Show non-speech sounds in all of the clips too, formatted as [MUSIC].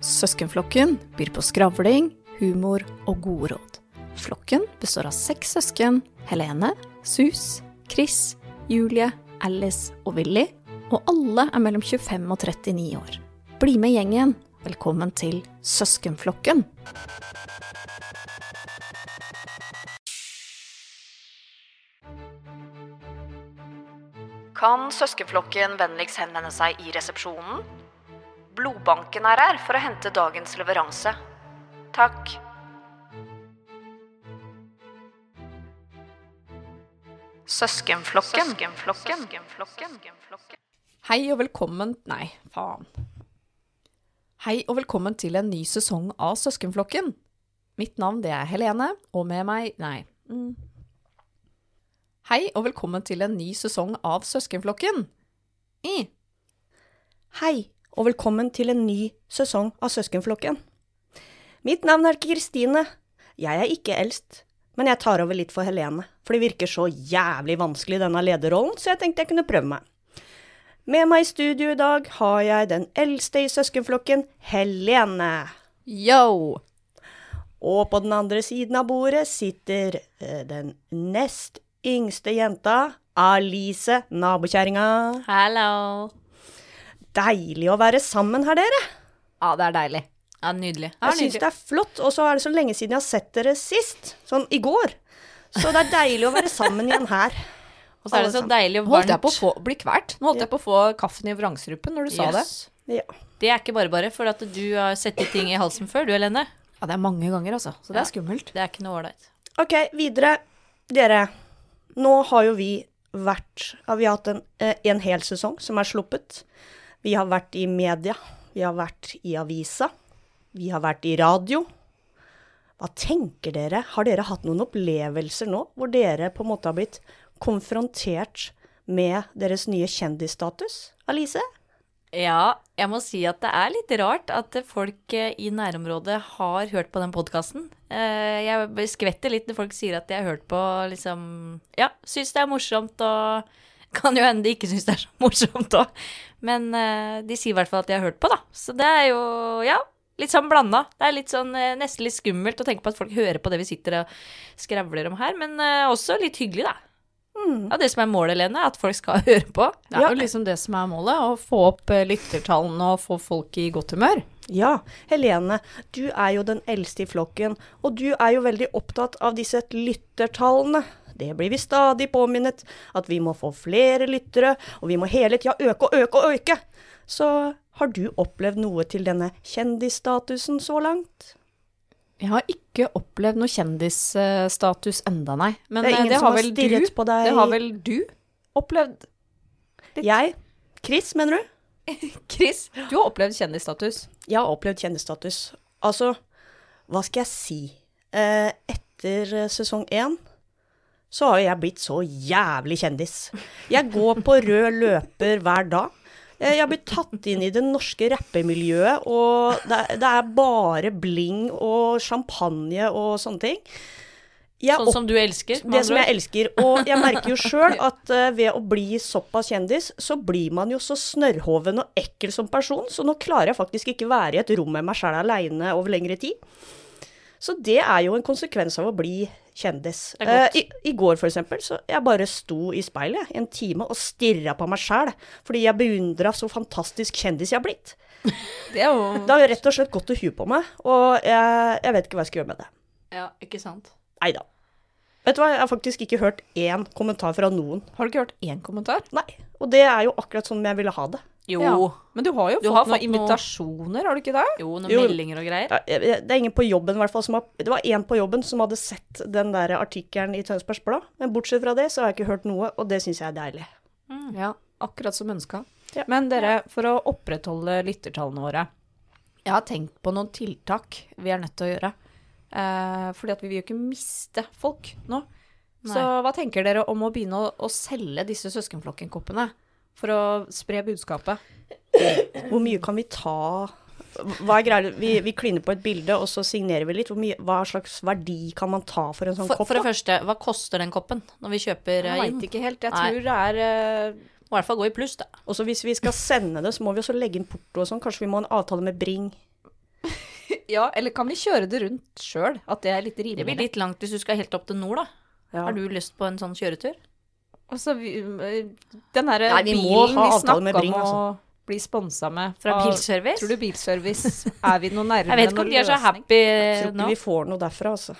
Søskenflokken byr på skravling, humor og gode råd. Flokken består av seks søsken Helene, Sus, Chris, Julie, Alice og Willy, og alle er mellom 25 og 39 år. Bli med gjengen. Velkommen til Søskenflokken. Kan søskenflokken vennligst henvende seg i resepsjonen? Blodbanken er her for å hente dagens leveranse. Takk. Søskenflokken. Søskenflokken Hei og velkommen Nei, faen. Hei og velkommen til en ny sesong av Søskenflokken. Mitt navn det er Helene, og med meg Nei. Mm. Hei og velkommen til en ny sesong av Søskenflokken. I. Hei, og velkommen til en ny sesong av Søskenflokken. Mitt navn er Kristine. Jeg er ikke eldst, men jeg tar over litt for Helene, for det virker så jævlig vanskelig denne lederrollen, så jeg tenkte jeg kunne prøve meg. Med meg i studio i dag har jeg den eldste i søskenflokken, Helene. Yo! Og på den andre siden av bordet sitter eh, den nest yngste jenta, Alice, nabokjerringa. Hello. Deilig å være sammen her, dere. Ja, det er deilig. Ja, nydelig. Ja, Jeg syns det er flott, og så er det så lenge siden jeg har sett dere sist. Sånn i går. Så det er deilig å være sammen igjen her. Og så er det så deilig og varmt. Holdt jeg på å få, bli kvert? Nå holdt jeg på å få kaffen i vrangstrupen når du sa det. Ja. Det er ikke bare bare for at du har sett de ting i halsen før, du Helene. Ja, det er mange ganger, altså. Så det er skummelt. Det er ikke noe ålreit. Ok, videre. Dere, nå har jo vi vært ja, Vi har hatt en, eh, en hel sesong som er sluppet. Vi har vært i media. Vi har vært i avisa. Vi har vært i radio. Hva tenker dere? Har dere hatt noen opplevelser nå hvor dere på en måte har blitt konfrontert med deres nye kjendisstatus? Alice? Ja, jeg må si at det er litt rart at folk eh, i nærområdet har hørt på den podkasten. Jeg skvetter litt når folk sier at de har hørt på liksom Ja, syns det er morsomt og kan jo hende de ikke syns det er så morsomt òg. Men uh, de sier i hvert fall at de har hørt på, da. Så det er jo, ja, litt sånn blanda. Det er litt sånn uh, nesten litt skummelt å tenke på at folk hører på det vi sitter og skravler om her, men uh, også litt hyggelig, da. Ja, det som er målet, Lene, er at folk skal [LAUGHS] høre på. Det er jo liksom det som er målet, å få opp lyttertallene og få folk i godt humør. Ja, Helene, du er jo den eldste i flokken, og du er jo veldig opptatt av disse lyttertallene. Det blir vi stadig påminnet, at vi må få flere lyttere, og vi må hele tida øke og øke og øke. Så har du opplevd noe til denne kjendisstatusen så langt? Jeg har ikke opplevd noe kjendisstatus enda, nei. Men Det eh, det har vel du, på deg? Det har vel du opplevd Litt. Jeg Chris, mener du? [LAUGHS] Chris, du har opplevd kjendisstatus. Jeg har opplevd kjendisstatus. Altså, hva skal jeg si? Eh, etter sesong én så har jeg blitt så jævlig kjendis. Jeg går på rød løper hver dag. Jeg har blitt tatt inn i det norske rappemiljøet, og det det er bare bling og champagne og sånne ting. Jeg Sånn som du elsker. det som jeg elsker. Og jeg merker jo sjøl [LAUGHS] at eh, ved å bli såpass kjendis, så blir man jo så snørrhoven og ekkel som person, så nå klarer jeg faktisk ikke være i et rom med meg sjæl aleine over lengre tid. Så det er jo en konsekvens av å bli kjendis. Eh, I, I går, for eksempel, så jeg bare sto i speilet i en time og stirra på meg sjæl, fordi jeg beundra så fantastisk kjendis jeg har blitt. [LAUGHS] Det jo Det har rett og slett gått til huet på meg, og jeg, jeg vet ikke hva jeg skal gjøre med det. Ja, ikke sant. Nei da. Vet du hva, jeg har faktisk ikke hørt én kommentar fra noen. Har du ikke hørt én kommentar? Nei. Og det er jo akkurat sånn jeg ville ha det. Jo. Ja. Men du har jo Du fått har noen fått noe- invitasjoner, har du ikke det? Jo, noen Jo. meldinger og greier. Ja, Det er ingen på jobben i hvert fall som har Det var én på jobben som hadde sett den der artikkelen i Tønsbergs Blad. Men bortsett fra det så har jeg ikke hørt noe, og det syns jeg er deilig. Ja, akkurat som ønska. Ja. Men dere, for å opprettholde lyttertallene våre Jeg har tenkt på noen tiltak vi er nødt til å gjøre. Eh, fordi at vi vil jo ikke miste folk nå. Så hva tenker dere om å begynne å, å selge disse søskenflokkenkoppene? For å spre budskapet. Hvor mye kan vi ta Hva er greia? Vi, vi kliner på et bilde, og så signerer vi litt. Hvor mye, hva slags verdi kan man ta for en sånn For, kopp? for det da? første, hva koster den koppen når vi kjøper inn? Jeg veit ikke helt. Jeg Nei. tror det er eh, Må i hvert fall gå i pluss, da. Og så hvis vi skal sende det, så må vi også legge inn porto og sånn. Kanskje vi må ha en avtale med Bring. [LAUGHS] Ja, eller kan vi kjøre det rundt sjøl? At det er litt Det blir litt langt hvis du skal helt opp til nord, da. Ja. Har du lyst på en sånn kjøretur? Altså, vi, den derre Nei, vi bilen må vi ha avtale med snakka Bring, om å altså. bli sponsa med Fra og, Bilservice? Tror du Bilservice er vi noe nærmere [LAUGHS] Jeg vet ikke om de er så happy nå. Jeg tror ikke nå. vi får noe derfra, altså.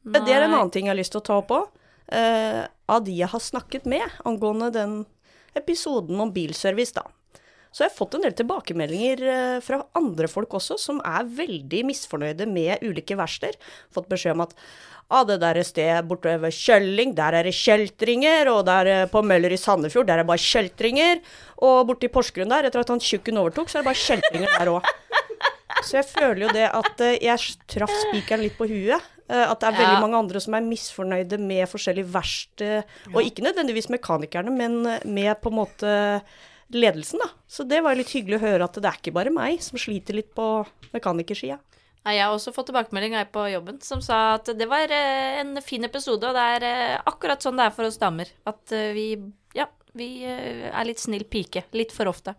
Det er en annen ting jeg har lyst til å ta opp òg. Uh, av de jeg har snakket med angående den episoden om bilservice, da. Så jeg har fått en del tilbakemeldinger eh, fra andre folk også, som er veldig misfornøyde med ulike verksteder. Fått beskjed om at ah, det der stedet borte ved Kjølling, der er det kjeltringer, og der eh, på Møller i Sandefjord, der er det bare kjeltringer. Og borte i Porsgrunn der, etter at han tjukken overtok, så er det bare kjeltringer der òg. [LAUGHS] Så jeg føler jo det at eh, jeg traff spikeren litt på huet. At det er veldig Ja. mange andre som er misfornøyde med forskjellige verksted. Og ikke nødvendigvis mekanikerne, men med på en måte ledelsen, da. Så det var litt hyggelig å høre at det er ikke bare meg som sliter litt på mekanikersida. Jeg har også fått tilbakemelding på jobben som sa at det var eh, en fin episode, og det er eh, akkurat sånn det er for oss damer. At eh, vi, ja, vi er litt snill pike. Litt for ofte.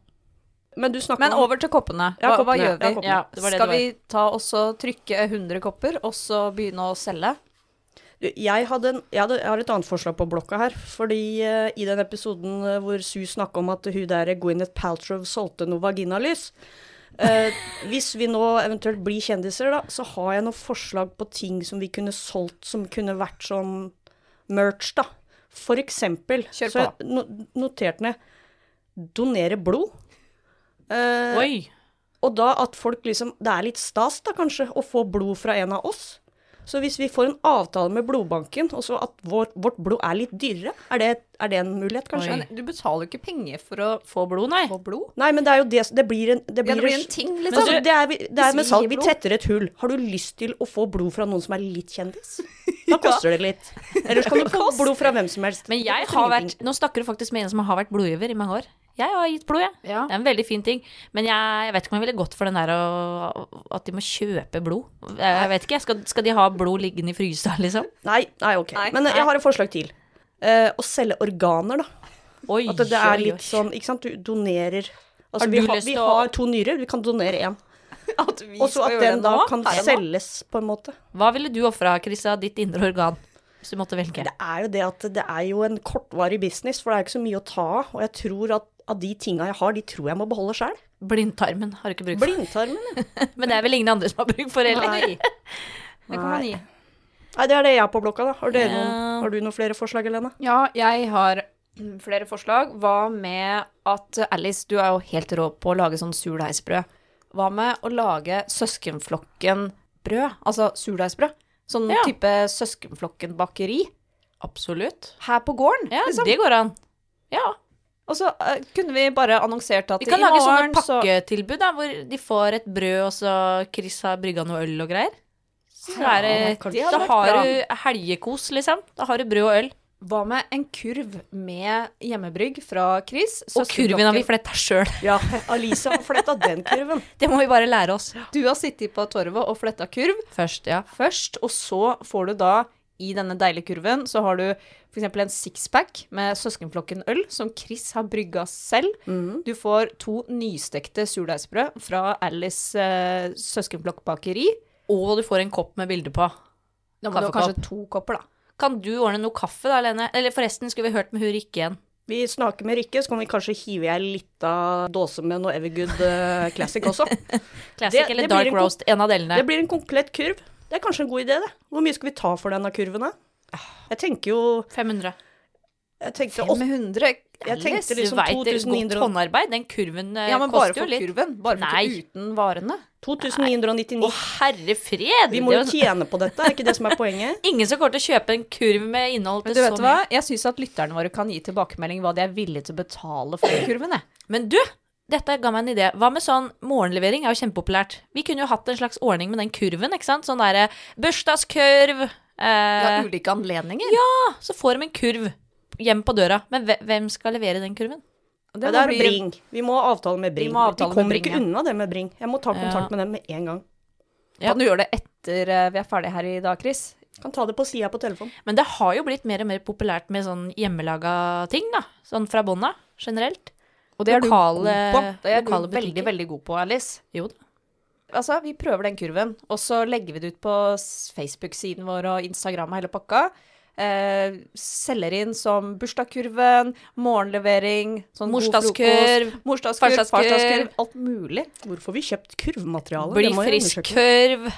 Men du Men over til koppene. Ja, Hva, hva gjør vi? koppene. Ja, det det Skal vi ta også trykke 100 kopper, og så begynne å selge? Jeg, hadde en, jeg, hadde, jeg har et annet forslag på blokka her. Fordi uh, i den episoden eh, hvor Sue snakka om at hun der Gwyneth Paltrow solgte noe vaginalys uh, Hvis vi nå eventuelt blir kjendiser, da, så har jeg noen forslag på ting som vi kunne solgt som kunne vært sånn merch, da. For eksempel Kjør Så jeg no, noterte ned donere blod. Uh, Oi! og da at folk liksom Det er litt stas, da, kanskje, å få blod fra en av oss. Så hvis vi får en avtale med blodbanken, og så at vår, vårt blod er litt dyrere, er det, er det en mulighet, kanskje? Men du betaler jo ikke penger for å Få blod, nei. få blod. Nei, men det er jo det Det blir en Det Ja, det blir en ting, liksom. altså, det er, det er med salg. Vi tetter et hull. Har du lyst til å få blod fra noen som er litt kjendis? [LAUGHS] Da koster det litt. Ellers kan du [LAUGHS] få blod fra hvem som helst. Men jeg har vært. Nå snakker du faktisk med en som har vært blodgiver i mange år. Jeg har gitt blod, jeg. Ja. Det er en veldig fin ting. Men jeg, jeg vet ikke om jeg ville gått for den der og, at de må kjøpe blod. Jeg, vet ikke. Skal, skal de ha blod liggende i frysa, liksom? Nei, nei, ok. Nei, Men eh, jeg har et forslag til. Uh, å selge organer, da. Oi, At det er litt sånn Ikke sant, du donerer Altså, Har vi, har, lyst vi å- har to nyrer, vi kan donere én. [LAUGHS] Og så at den da kan selges, på en måte. Hva ville du ofra, Chris, av ditt indre organ? Hvis du måtte velge. Det er jo det at det er jo en kortvarig business, for det er ikke så mye å ta av. Og jeg tror at av de tinga jeg har, de tror jeg må beholde sjøl. Blindtarmen har du ikke bruk for. Blindtarmen, ja. [LAUGHS] Men det er vel ingen andre som har bruk for heller. Nei. [LAUGHS] Det kan man gi. Nei, det er det jeg har på blokka, da. Har, Ja. noen, har du noen flere forslag, Helene? Ja, jeg har flere forslag. Hva med at Alice, du er jo helt rå på å lage sånn surdeigsbrød. Hva med å lage søskenflokken-brød? Altså surdeigsbrød. Sånn Ja. type søskenflokken-bakeri. Absolutt. Her på gården, Ja, liksom. det går an. Ja. Og så uh, kunne vi bare annonsert at Vi kan lage morgen sånne pakketilbud da, hvor de får et brød, og så Chris har brygga noe øl og greier. Så er. Det da har du helgekos, liksom. Da har du brød og øl. Hva med en kurv med hjemmebrygg fra Chris? Og kurven har vi fletta sjøl. Ja, Alisa har fletta den kurven. [LAUGHS] Det må vi bare lære oss. Du har sittet på torvet og fletta kurv Først, ja. først, og så får du da i denne deilige kurven så har du f.eks. en sixpack med Søskenflokken øl, som Chris har brygga selv. Du får to nystekte surdeigsbrød fra Alice eh, søskenflokkbakeri. Og du får en kopp med bilde på. Da må du ha kanskje to kopper, da. Kan du ordne noe kaffe da, Lene? Eller forresten, skulle vi hørt med hun Rikke igjen? Vi snakker med Rikke, så kan vi kanskje hive i ei lita dåse med noe Evergood eh, Classic også. [LAUGHS] Classic Det- eller det blir Dark en Roast? En av delene. Det blir en komplett kurv. Det er kanskje en god idé, det. Hvor mye skal vi ta for denne kurven, da? Jeg tenker jo 500. Jeg tenkte 500 Jeg tenkte liksom veit det er godt 2900 håndarbeid. Den kurven eh, Ja, men bare koster jo for litt. kurven. Bare for Nei. uten varene. 2999. Å, herre fred! Vi må jo tjene på dette, er ikke det som er poenget? [LAUGHS] Ingen som kommer til å kjøpe en kurv med innhold Men til du så vet hva? mye. Jeg syns at lytterne våre kan gi tilbakemelding hva de er villige til å betale for kurven. jeg. Men du, dette ga meg en idé. Hva med sånn morgenlevering er jo kjempepopulært. Vi kunne jo hatt en slags ordning med den kurven, ikke sant? Sånn derre bursdagskurv. Ja, Eh, ulike anledninger. ja, så får de en kurv hjem på døra. Men hvem skal levere den kurven? Det Det, er bli- Bring. Vi må avtale med Bring. Vi Vi, må avtale med kommer Bring, ikke ja. unna det med Bring. Jeg må ta kontakt Ja. med dem med en gang. Kan du gjøre det etter eh, vi er ferdige her i dag, Chris? Kan ta det på sida på telefonen. Men det har jo blitt mer og mer populært med sånn hjemmelaga ting, da. Sånn fra bånda, generelt. Og det er Lokale- du god på. Det er du veldig, butikker. veldig god på, Alice. Jo da. Altså, vi prøver den kurven, og så legger vi det ut på Facebook-siden vår og Instagram og hele pakka. Eh, selger inn som bursdagskurven, morgenlevering, sånn Morsdagskurv, morsdagskurv, farsdagskurv. alt mulig. Hvorfor vi kjøpt kurvmateriale? Bli Det må jeg frisk undersøke. kurv.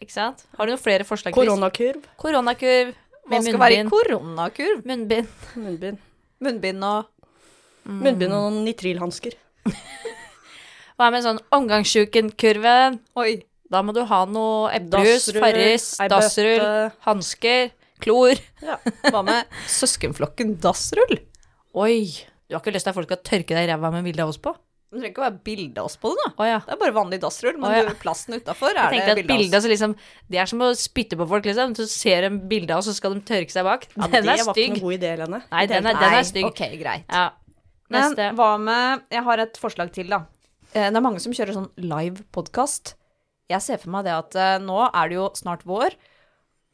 Ikke sant? Har du noen flere forslag? Koronakurv. Koronakurv. Hva skal skal være i koronakurv? Munnbind. Munnbind. Munnbind og Munnbind og nitrilhansker. [LAUGHS] Hva med sånn omgangssjuken-kurven? Oi. Da må du ha noe eplejus, farris, dassrull, hansker, klor. Hva med [LAUGHS] søskenflokken dassrull? Oi. Du har ikke lyst til at folk skal tørke deg i ræva med bilde av oss på? Du trenger ikke å være bilde av oss på det, da. Å ja. Det er bare vanlig dassrull, men Å, ja. du, plasten utafor er det bilde av oss. altså liksom, Det er som å spytte på folk, liksom. Du ser en bilde av oss, så skal de tørke seg bak. Ja, Den det er var ikke stygg. god idé, Lene. Nei, den er, den er stygg. Ok, greit. Ja. Men Neste. hva med Jeg har et forslag til, da. Eh, Det er mange som kjører sånn live podkast. Jeg ser for meg det at eh, nå er det jo snart vår.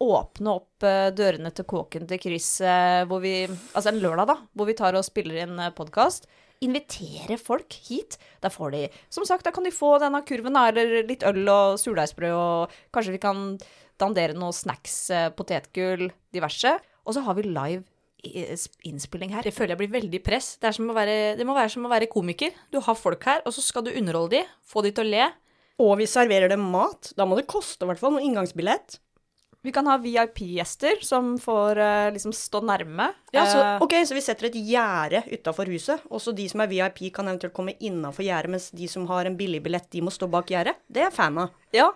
Åpne opp eh, dørene til kåken til Chris eh, hvor vi Altså en lørdag, da. Hvor vi tar og spiller inn podkast. Invitere folk hit. Da får de Som sagt, da kan de få denne kurven, da, eller litt øl og surdeigsbrød, og kanskje vi kan dandere noe snacks, eh, potetgull, diverse. Og så har vi live innspilling her. Det føler jeg blir veldig press. Det, er som å være, det må være som å være komiker. Du har folk her, og så skal du underholde de, få de til å le. Og vi serverer dem mat. Da må det koste i hvert fall noe inngangsbillett. Vi kan ha VIP-gjester som får eh, liksom stå nærme. Ja, så, Eh, ok, så vi setter et gjerde utafor huset, Også de som er VIP, kan eventuelt komme innafor gjerdet, mens de som har en billig billett, de må stå bak gjerdet. Det er jeg fan av. ja,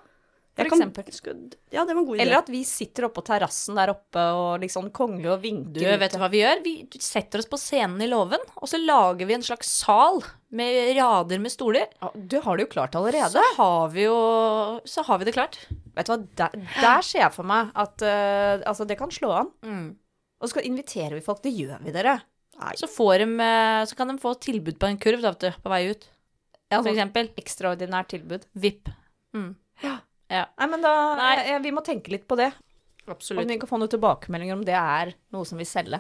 for kan- eksempel. Skal- Ja, det var en god idé. Eller at vi sitter oppe på terrassen der oppe og liksom kongler og vinker. Du, vet du hva vi gjør? Vi setter oss på scenen i låven, og så lager vi en slags sal med rader med stoler. Ja, du har det jo klart allerede. Så har vi jo Så har vi det klart. Vet du hva, der, der ser jeg for meg at uh, altså det kan slå an. Mm. Og så inviterer vi folk. Det gjør vi, dere. Så, får de, eh, så kan de få tilbud på en kurv da, på vei ut. Ja, For sånn eksempel. Ekstraordinært tilbud. VIP. Mm. Ja. Nei, men da Nei. Vi må tenke litt på det. Om Absolutt. vi kan få noen tilbakemeldinger om det er noe som vil selge.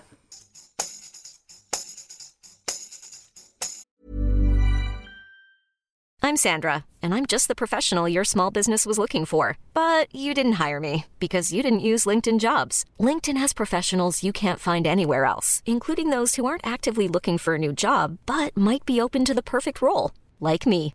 I'm Sandra, and I'm just the professional your small business was looking for. But you didn't hire me because you didn't use LinkedIn jobs. LinkedIn has professionals you can't find anywhere else, including those who aren't actively looking for a new job but might be open to the perfect role, like me.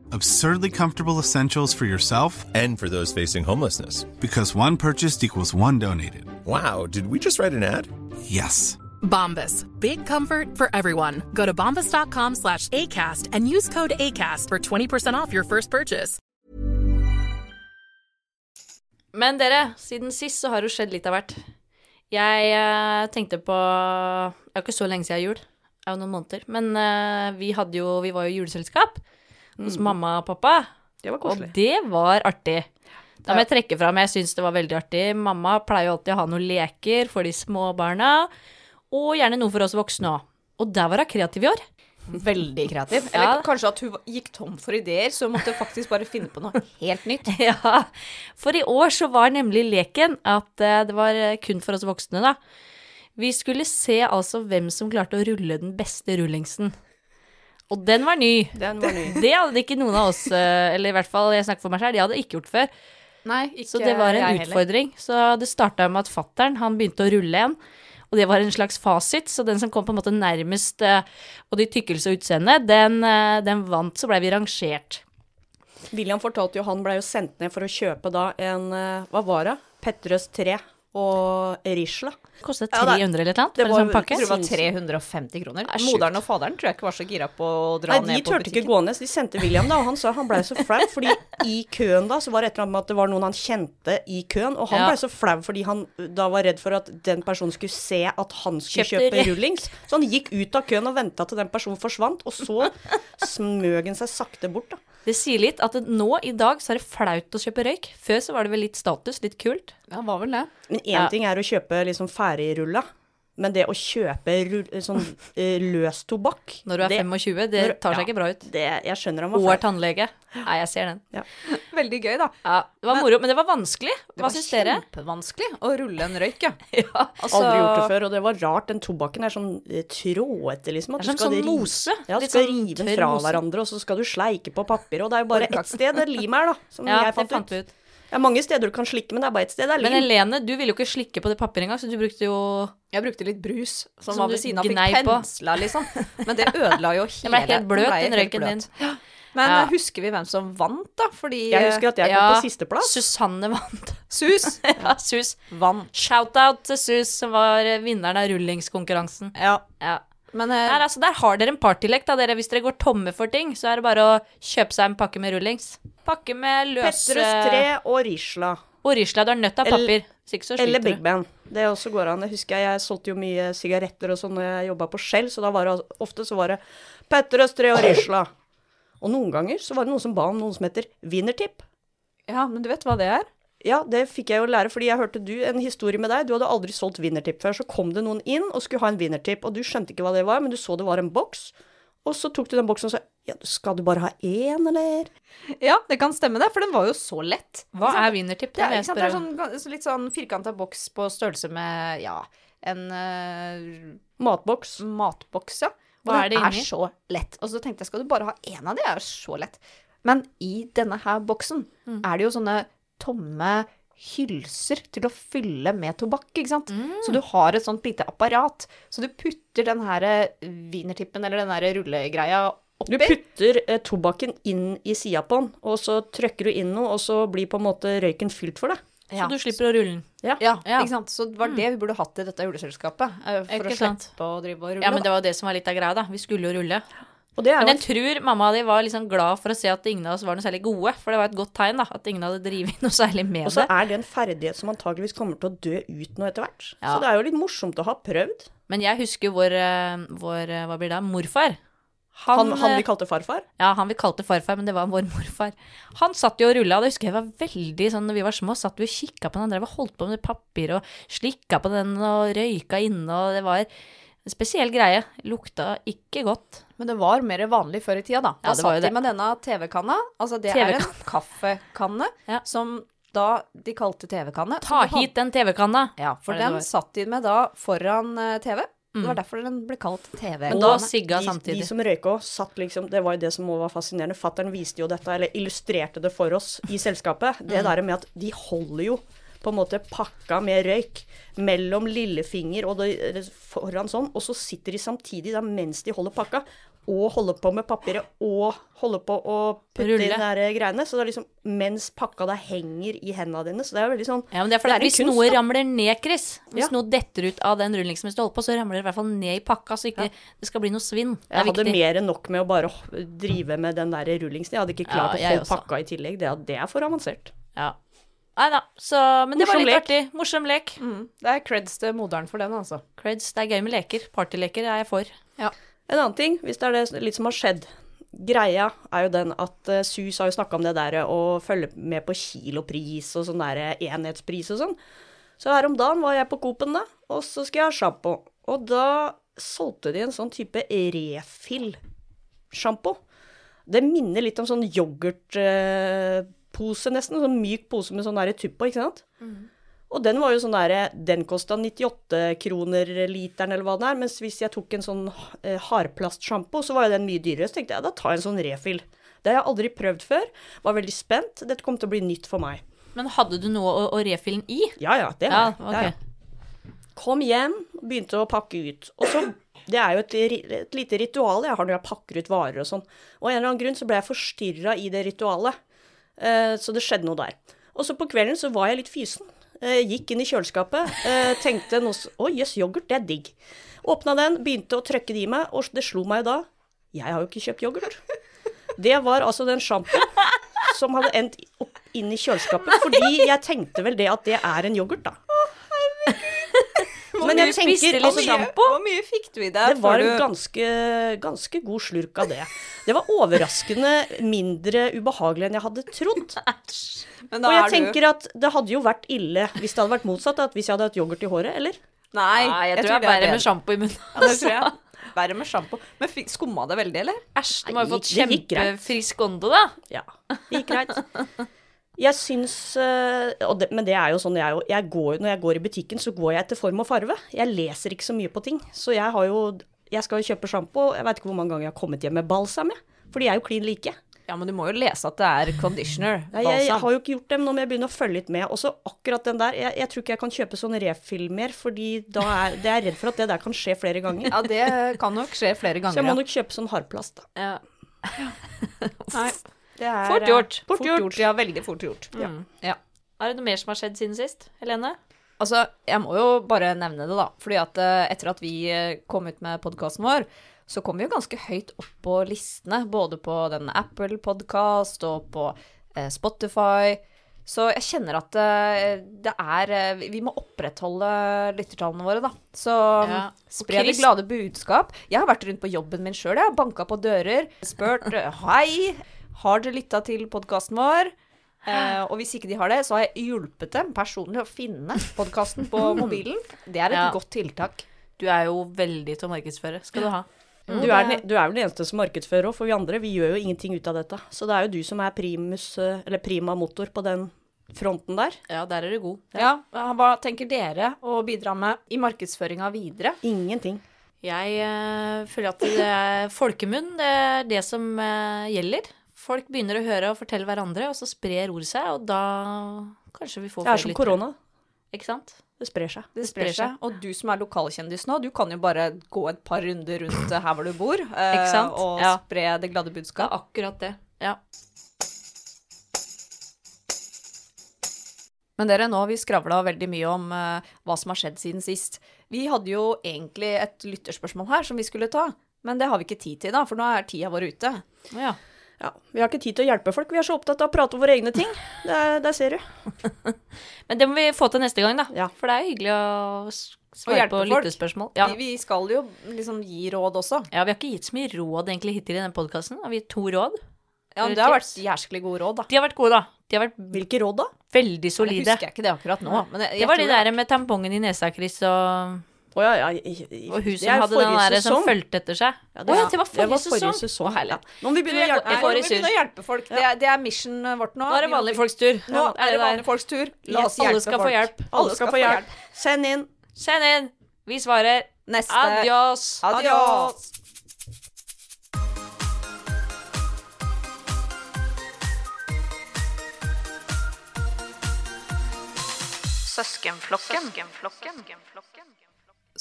Absurdly comfortable essentials for yourself And for those facing homelessness. because one purchased equals one donated. Wow, did we just write an ad? Yes. Bombas. Big comfort for everyone. Go to bombas.com slash ACAST and use code ACAST for 20% off your first purchase. Men dere, siden sist så har det skjedd litt av hvert. Jeg eh, tenkte på Det er jo ikke så lenge siden jul. Det er jo noen måneder. Men eh, vi hadde jo Vi var jo juleselskap hos mamma og pappa. Det var Og det var artig. Da må jeg trekke fram, jeg syns det var veldig artig. Mamma pleier jo alltid å ha noen leker for de små barna, og gjerne noe for oss voksne òg. Og der var hun kreativ i år. Veldig kreativ. Eller kanskje at hun gikk tom for ideer, så hun måtte faktisk bare finne på noe helt nytt. [LAUGHS] Ja, for i år så var nemlig leken at eh, det var eh, kun for oss voksne, da. Vi skulle se altså hvem som klarte å rulle den beste rullingsen. Og den var ny. Den var ny. Det hadde ikke noen av oss, eh, eller i hvert fall jeg snakker for meg selv, de hadde ikke gjort før. Nei, ikke Så det var en heller. utfordring. Så det starta med at fattern han begynte å rulle en. Og det var en slags fasit, så den som kom på en måte nærmest eh, både i tykkelse og utseende, den, eh, den vant, så blei vi rangert. William fortalte jo han blei jo sendt ned for å kjøpe da en eh, Hva var det? Petrøs 3 og Risla. Kostet Ja, det- 300 eller noe? det var- sånn pakke. Jeg tror det var 350 kroner. Det er. Moderen og faderen tror jeg ikke var så gira på å dra Nei, de ned på turte ikke gå ned, så de sendte William, da, og han sa han blei så flau, fordi i køen da, så var det et eller annet med at det var noen han kjente i køen, og han Ja. blei så flau fordi han da var redd for at den personen skulle se at han skulle Kjøpte kjøpe rullings. Så han gikk ut av køen og venta til den personen forsvant, og så smøg han seg sakte bort, da. Det sier litt at nå i dag så er det flaut å kjøpe røyk. Før så var det vel litt status, litt kult. Ja, var vel det. Men én Ja. ting er å kjøpe liksom ferdigrulla, men det å kjøpe sånn eh, løs tobakk Når du er det- 25, det tar seg ja, ikke bra ut. Det, jeg skjønner han var Og er tannlege. Nei, jeg ser den. [LAUGHS] Veldig gøy, da. Ja, det var moro, men det var vanskelig. Det Hva var syns dere? kjempevanskelig å rulle en røyk, ja. [LAUGHS] Ja. Altså, Aldri gjort det før, og det var rart. Den tobakken er sånn eh, trådete, liksom. At Det er som skal sånn mose. Ja, du skal sånn rive den fra mose. hverandre, og så skal du sleike på papiret, Og det er jo bare ett sted det lim er, da, som Ja, jeg det fant, fant ut. ut. Det er mange steder du kan slikke, men det er bare ett sted det er Men. Helene, du ville jo ikke slikke på det papiret engang, så du brukte jo Jeg brukte litt brus som, Som var ved siden av. Fikk pensla, liksom. Men det ødela jo [LAUGHS] hele Den ble helt bløt, den røyken din. [GASPS] Men Ja. eh, husker vi hvem som vant, da? Fordi Jeg husker at jeg kom Ja. på sisteplass. Susanne vant. [LAUGHS] Sus [LAUGHS] ja, Sus. vant. Shout-out til Sus, som var vinneren av rullingskonkurransen. Ja. Ja. Men uh, Der, altså, der har dere en partylek, da, dere. Hvis dere går tomme for ting, så er det bare å kjøpe seg en pakke med rullings. Pakke med løse Petrus 3 og Risla. Og Risla, du har nødt av Eller- papir. Så Eller Big. Ben. Det også går an. Jeg husker jeg, jeg solgte jo mye sigaretter og sånn når jeg jobba på Shell, så da var det ofte så var det Petrus 3 og Risla. Og noen ganger så var det noen som ba om noen som heter Wienertipp. ja, men du vet hva det er? Ja, det fikk jeg jo lære, fordi jeg hørte du, en historie med deg. Du hadde aldri solgt vinnertipp før. Så kom det noen inn og skulle ha en vinnertipp, og du skjønte ikke hva det var, men du så det var en boks. Og så tok du den boksen og sa ja, skal du bare ha én, eller? Ja, det kan stemme det, for den var jo så lett. Hva er vinnertipp? Det Det er, det er sånn, litt sånn firkanta boks på størrelse med ja, en uh, Matboks. matboks, ja. Hva er den er så lett. Og så tenkte jeg, skal du bare ha én av de? er jo så lett. Men i denne her boksen Mm. er det jo sånne tomme hylser til å fylle med tobakk, ikke sant. Mm. Så du har et sånt lite apparat. Så du putter den her eh, wienertippen, eller den her rullegreia, oppi. Du putter eh, tobakken inn i sida på den, og så trykker du inn noe, og så blir på en måte røyken fylt for deg. Så du slipper å rulle den. Ja. Ja, Ja. ikke sant. Så det var det vi burde hatt i dette juleselskapet. eh, For Ikke å sant. slippe å drive og rulle. Ja, men det var jo det som var litt av greia, da. Vi skulle jo rulle. Men jeg tror mamma di var liksom glad for å se at ingen av oss var noe særlig gode. For det var et godt tegn, da. At ingen hadde drevet noe særlig med det. Og så er det en ferdighet som antageligvis kommer til å dø ut nå etter hvert. Ja. Så det er jo litt morsomt å ha prøvd. Men jeg husker vår, eh, vår eh, Hva blir det? Morfar. Han, han han, vi kalte farfar. Ja, han vi kalte farfar, men det var vår morfar. Han satt jo og rulla, og det husker jeg var veldig sånn når vi var små, satt vi og kikka på den, han drev og holdt på med papir og slikka på den og røyka inne, og det var en spesiell greie. Lukta ikke godt. Men det var mer vanlig før i tida, da. Ja, Da det var jo satt de det. med denne TV-kanna. Altså, det er en [LAUGHS] kaffekanne Ja. som da de kalte TV-kanne. Ta hit den TV-kanna! Ja, for den satt de med da foran TV. TV. Det var Mm. derfor den ble kalt TV. Men da- sigga samtidig. de som røyka satt liksom Det var jo det som også var fascinerende. Fattern viste jo dette, eller illustrerte det for oss i selskapet. Mm. Det der med at de holder jo på en måte pakka med røyk mellom lillefinger og det, foran sånn, og så sitter de samtidig da mens de holder pakka, og holder på med papiret, og holder på å putte Rulle. inn de greiene. Så det er liksom mens pakka da henger i hendene dine. Så det er jo veldig sånn Ja, men det er fordi er Hvis kunst, noe da. ramler ned, Chris, hvis Ja. noe detter ut av den rullingen som du holder på, så ramler det i hvert fall ned i pakka, så ikke det skal bli noe svinn. Det Jeg er hadde mer enn nok med å bare drive med den der rullingsen. Jeg hadde ikke klart Ja, å få pakka i tillegg. Det, det er for avansert. Ja. Nei da, så Men det var litt lek. artig. Morsom lek. Mm. Det er creds til moderen for den, altså. Creds. Det er gøy med leker. Partyleker er jeg for. En annen ting, hvis det er det litt som har skjedd. Greia er jo den at uh, SUS har jo snakka om det der å følge med på kilopris og sånn der enhetspris og sånn. Så her om dagen var jeg på Coop-en, da, og så skal jeg ha sjampo. Og da solgte de en sånn type refill-sjampo. Det minner litt om sånn yoghurtpose, nesten. Sånn myk pose med sånn der tupp på, ikke sant? Og den var jo sånn der, den kosta 98 kroner literen eller hva det er, mens hvis jeg tok en sånn eh, hardplastsjampo, så var jo den mye dyrere. Så tenkte jeg da tar jeg en sånn refill. Det har jeg aldri prøvd før. Var veldig spent. Dette kom til å bli nytt for meg. Men hadde du noe å, å refille den i? Ja ja, det har jeg. Ja, ja. Kom hjem, begynte å pakke ut. Og så Det er jo et, et lite ritual jeg har når jeg pakker ut varer og sånn. Og av en eller annen grunn så ble jeg forstyrra i det ritualet. Eh, så det skjedde noe der. Og så på kvelden så var jeg litt fysen. Eh, gikk inn i kjøleskapet, eh, tenkte noe Å, jøss, yoghurt, det er digg. Åpna den, begynte å trøkke det i meg, og det slo meg da Jeg har jo ikke kjøpt yoghurt. Det var altså den sjampoen som hadde endt opp inn i kjøleskapet, fordi jeg tenkte vel det at det er en yoghurt, da. Men jeg tenker altså, Hvor mye fikk du i deg? det var en du- ganske, ganske god slurk av det. Det var overraskende mindre ubehagelig enn jeg hadde trodd. [LAUGHS] Men da Og jeg er du- tenker at det hadde jo vært ille hvis det hadde vært motsatt, at hvis jeg hadde hatt yoghurt i håret, eller? Nei, Nei, jeg, tror det det er verre med sjampo i munnen. Ja, det tror jeg. [LAUGHS] [LAUGHS] Verre med sjampo. Men skumma det veldig, eller? Æsj, du må ha Nei, fått kjempefrisk ånde, da. Ja, det gikk greit. Jeg syns og det, Men det er jo sånn jeg, jeg går, Når jeg går i butikken, så går jeg etter form og farve. Jeg leser ikke så mye på ting. Så jeg har jo Jeg skal jo kjøpe sjampo. Jeg veit ikke hvor mange ganger jeg har kommet hjem med balsam, jeg. For de er jo klin like. Ja, men du må jo lese at det er conditioner. Nei, jeg, jeg har jo ikke gjort det, men nå må jeg begynne å følge litt med. Og så akkurat den der, jeg, jeg tror ikke jeg kan kjøpe sånn refill mer, fordi da er, det er redd for at det der kan skje flere ganger. Ja, det kan nok skje flere ganger. Så jeg må nok kjøpe sånn hardplast, da. Ja. Nei, det er Fort gjort. Fort, Fort gjort. Ja, veldig fort gjort. Mm. Ja. Er det noe mer som har skjedd siden sist? Helene? Altså, jeg må jo bare nevne det, da. Fordi at eh, etter at vi eh, kom ut med podkasten vår, så kom vi jo ganske høyt opp på listene. Både på den Apple Podcast og på eh, Spotify. Så jeg kjenner at eh, det er eh, Vi må opprettholde lyttertallene våre, da. Så Ja. spre det glade budskap. Jeg har vært rundt på jobben min sjøl, jeg. Banka på dører, spurt eh, Hei, har dere lytta til podkasten vår? Eh, og hvis ikke de har det, så har jeg hjulpet dem personlig å finne podkasten på [LAUGHS] mobilen. Det er et Ja. godt tiltak. Du er jo veldig til å markedsføre. Skal du ha. Du er, den- du er vel den eneste som markedsfører òg, for vi andre vi gjør jo ingenting ut av dette. Så det er jo du som er primus, eh, eller prima motor på den fronten der. Ja, der er du god. Ja, Hva tenker dere å bidra med i markedsføringa videre? Ingenting. Jeg eh, føler at det er folkemunn, det er det som eh, gjelder. Folk begynner å høre og fortelle hverandre, og så sprer ord seg, og da kanskje vi får Det er som korona. Ikke sant? Det sprer seg. Det sprer seg. Og du som er lokalkjendis nå, du kan jo bare gå et par runder rundt her hvor du bor, eh, og Ja. spre det glade Ja, akkurat det. Ja. Men dere, nå har vi skravla veldig mye om uh, hva som har skjedd siden sist. Vi hadde jo egentlig et lytterspørsmål her som vi skulle ta, men det har vi ikke tid til da, for nå er tida vår ute. ja. Ja, Vi har ikke tid til å hjelpe folk, vi er så opptatt av å prate om våre egne ting. Der, der ser du. [LAUGHS] Men det må vi få til neste gang, da. Ja. For det er hyggelig å svare på lyttespørsmål. Ja. Vi, vi skal jo liksom gi råd også. ja, vi har ikke gitt så mye råd egentlig hittil i den podkasten. Har vi gitt to råd? Ja, men det har vært jæsklig gode råd, da. De har vært gode, da. De har vært Hvilke råd da? veldig solide. Det husker jeg ikke det akkurat nå. Men jeg, jeg Det var de der med tampongen i nesa, Chris, og, Å ja, ja, i- i- og hun som hadde den forrige der som fulgte etter seg. Å Ja, ja, det var forrige sesong. sesong. Oh, herlig. Ja. Nå må vi begynne å hjelpe Nei, begynne å hjelpe folk. Det er, det er missionet vårt nå. Nå er det vanlige folks tur. Nå er det vanlige folks tur. La oss Alle hjelpe skal få hjelp. Alle skal få hjelp. Send inn. Send inn! Vi svarer. Neste. Adios. Adios. Søskenflokken. Søskenflokken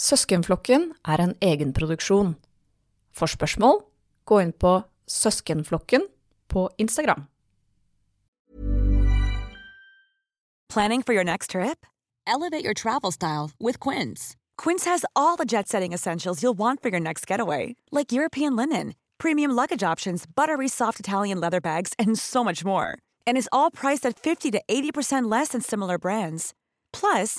er en egenproduksjon. For spørsmål, gå inn på Søskenflokken på Instagram. Planning for your next trip? Elevate your travel style with Quince. Quince has all the jet setting essentials you'll want for your next getaway, like European linen, premium luggage options, buttery soft Italian leather bags, and so much more. And is all priced at 50 to 80% less than similar brands. Plus,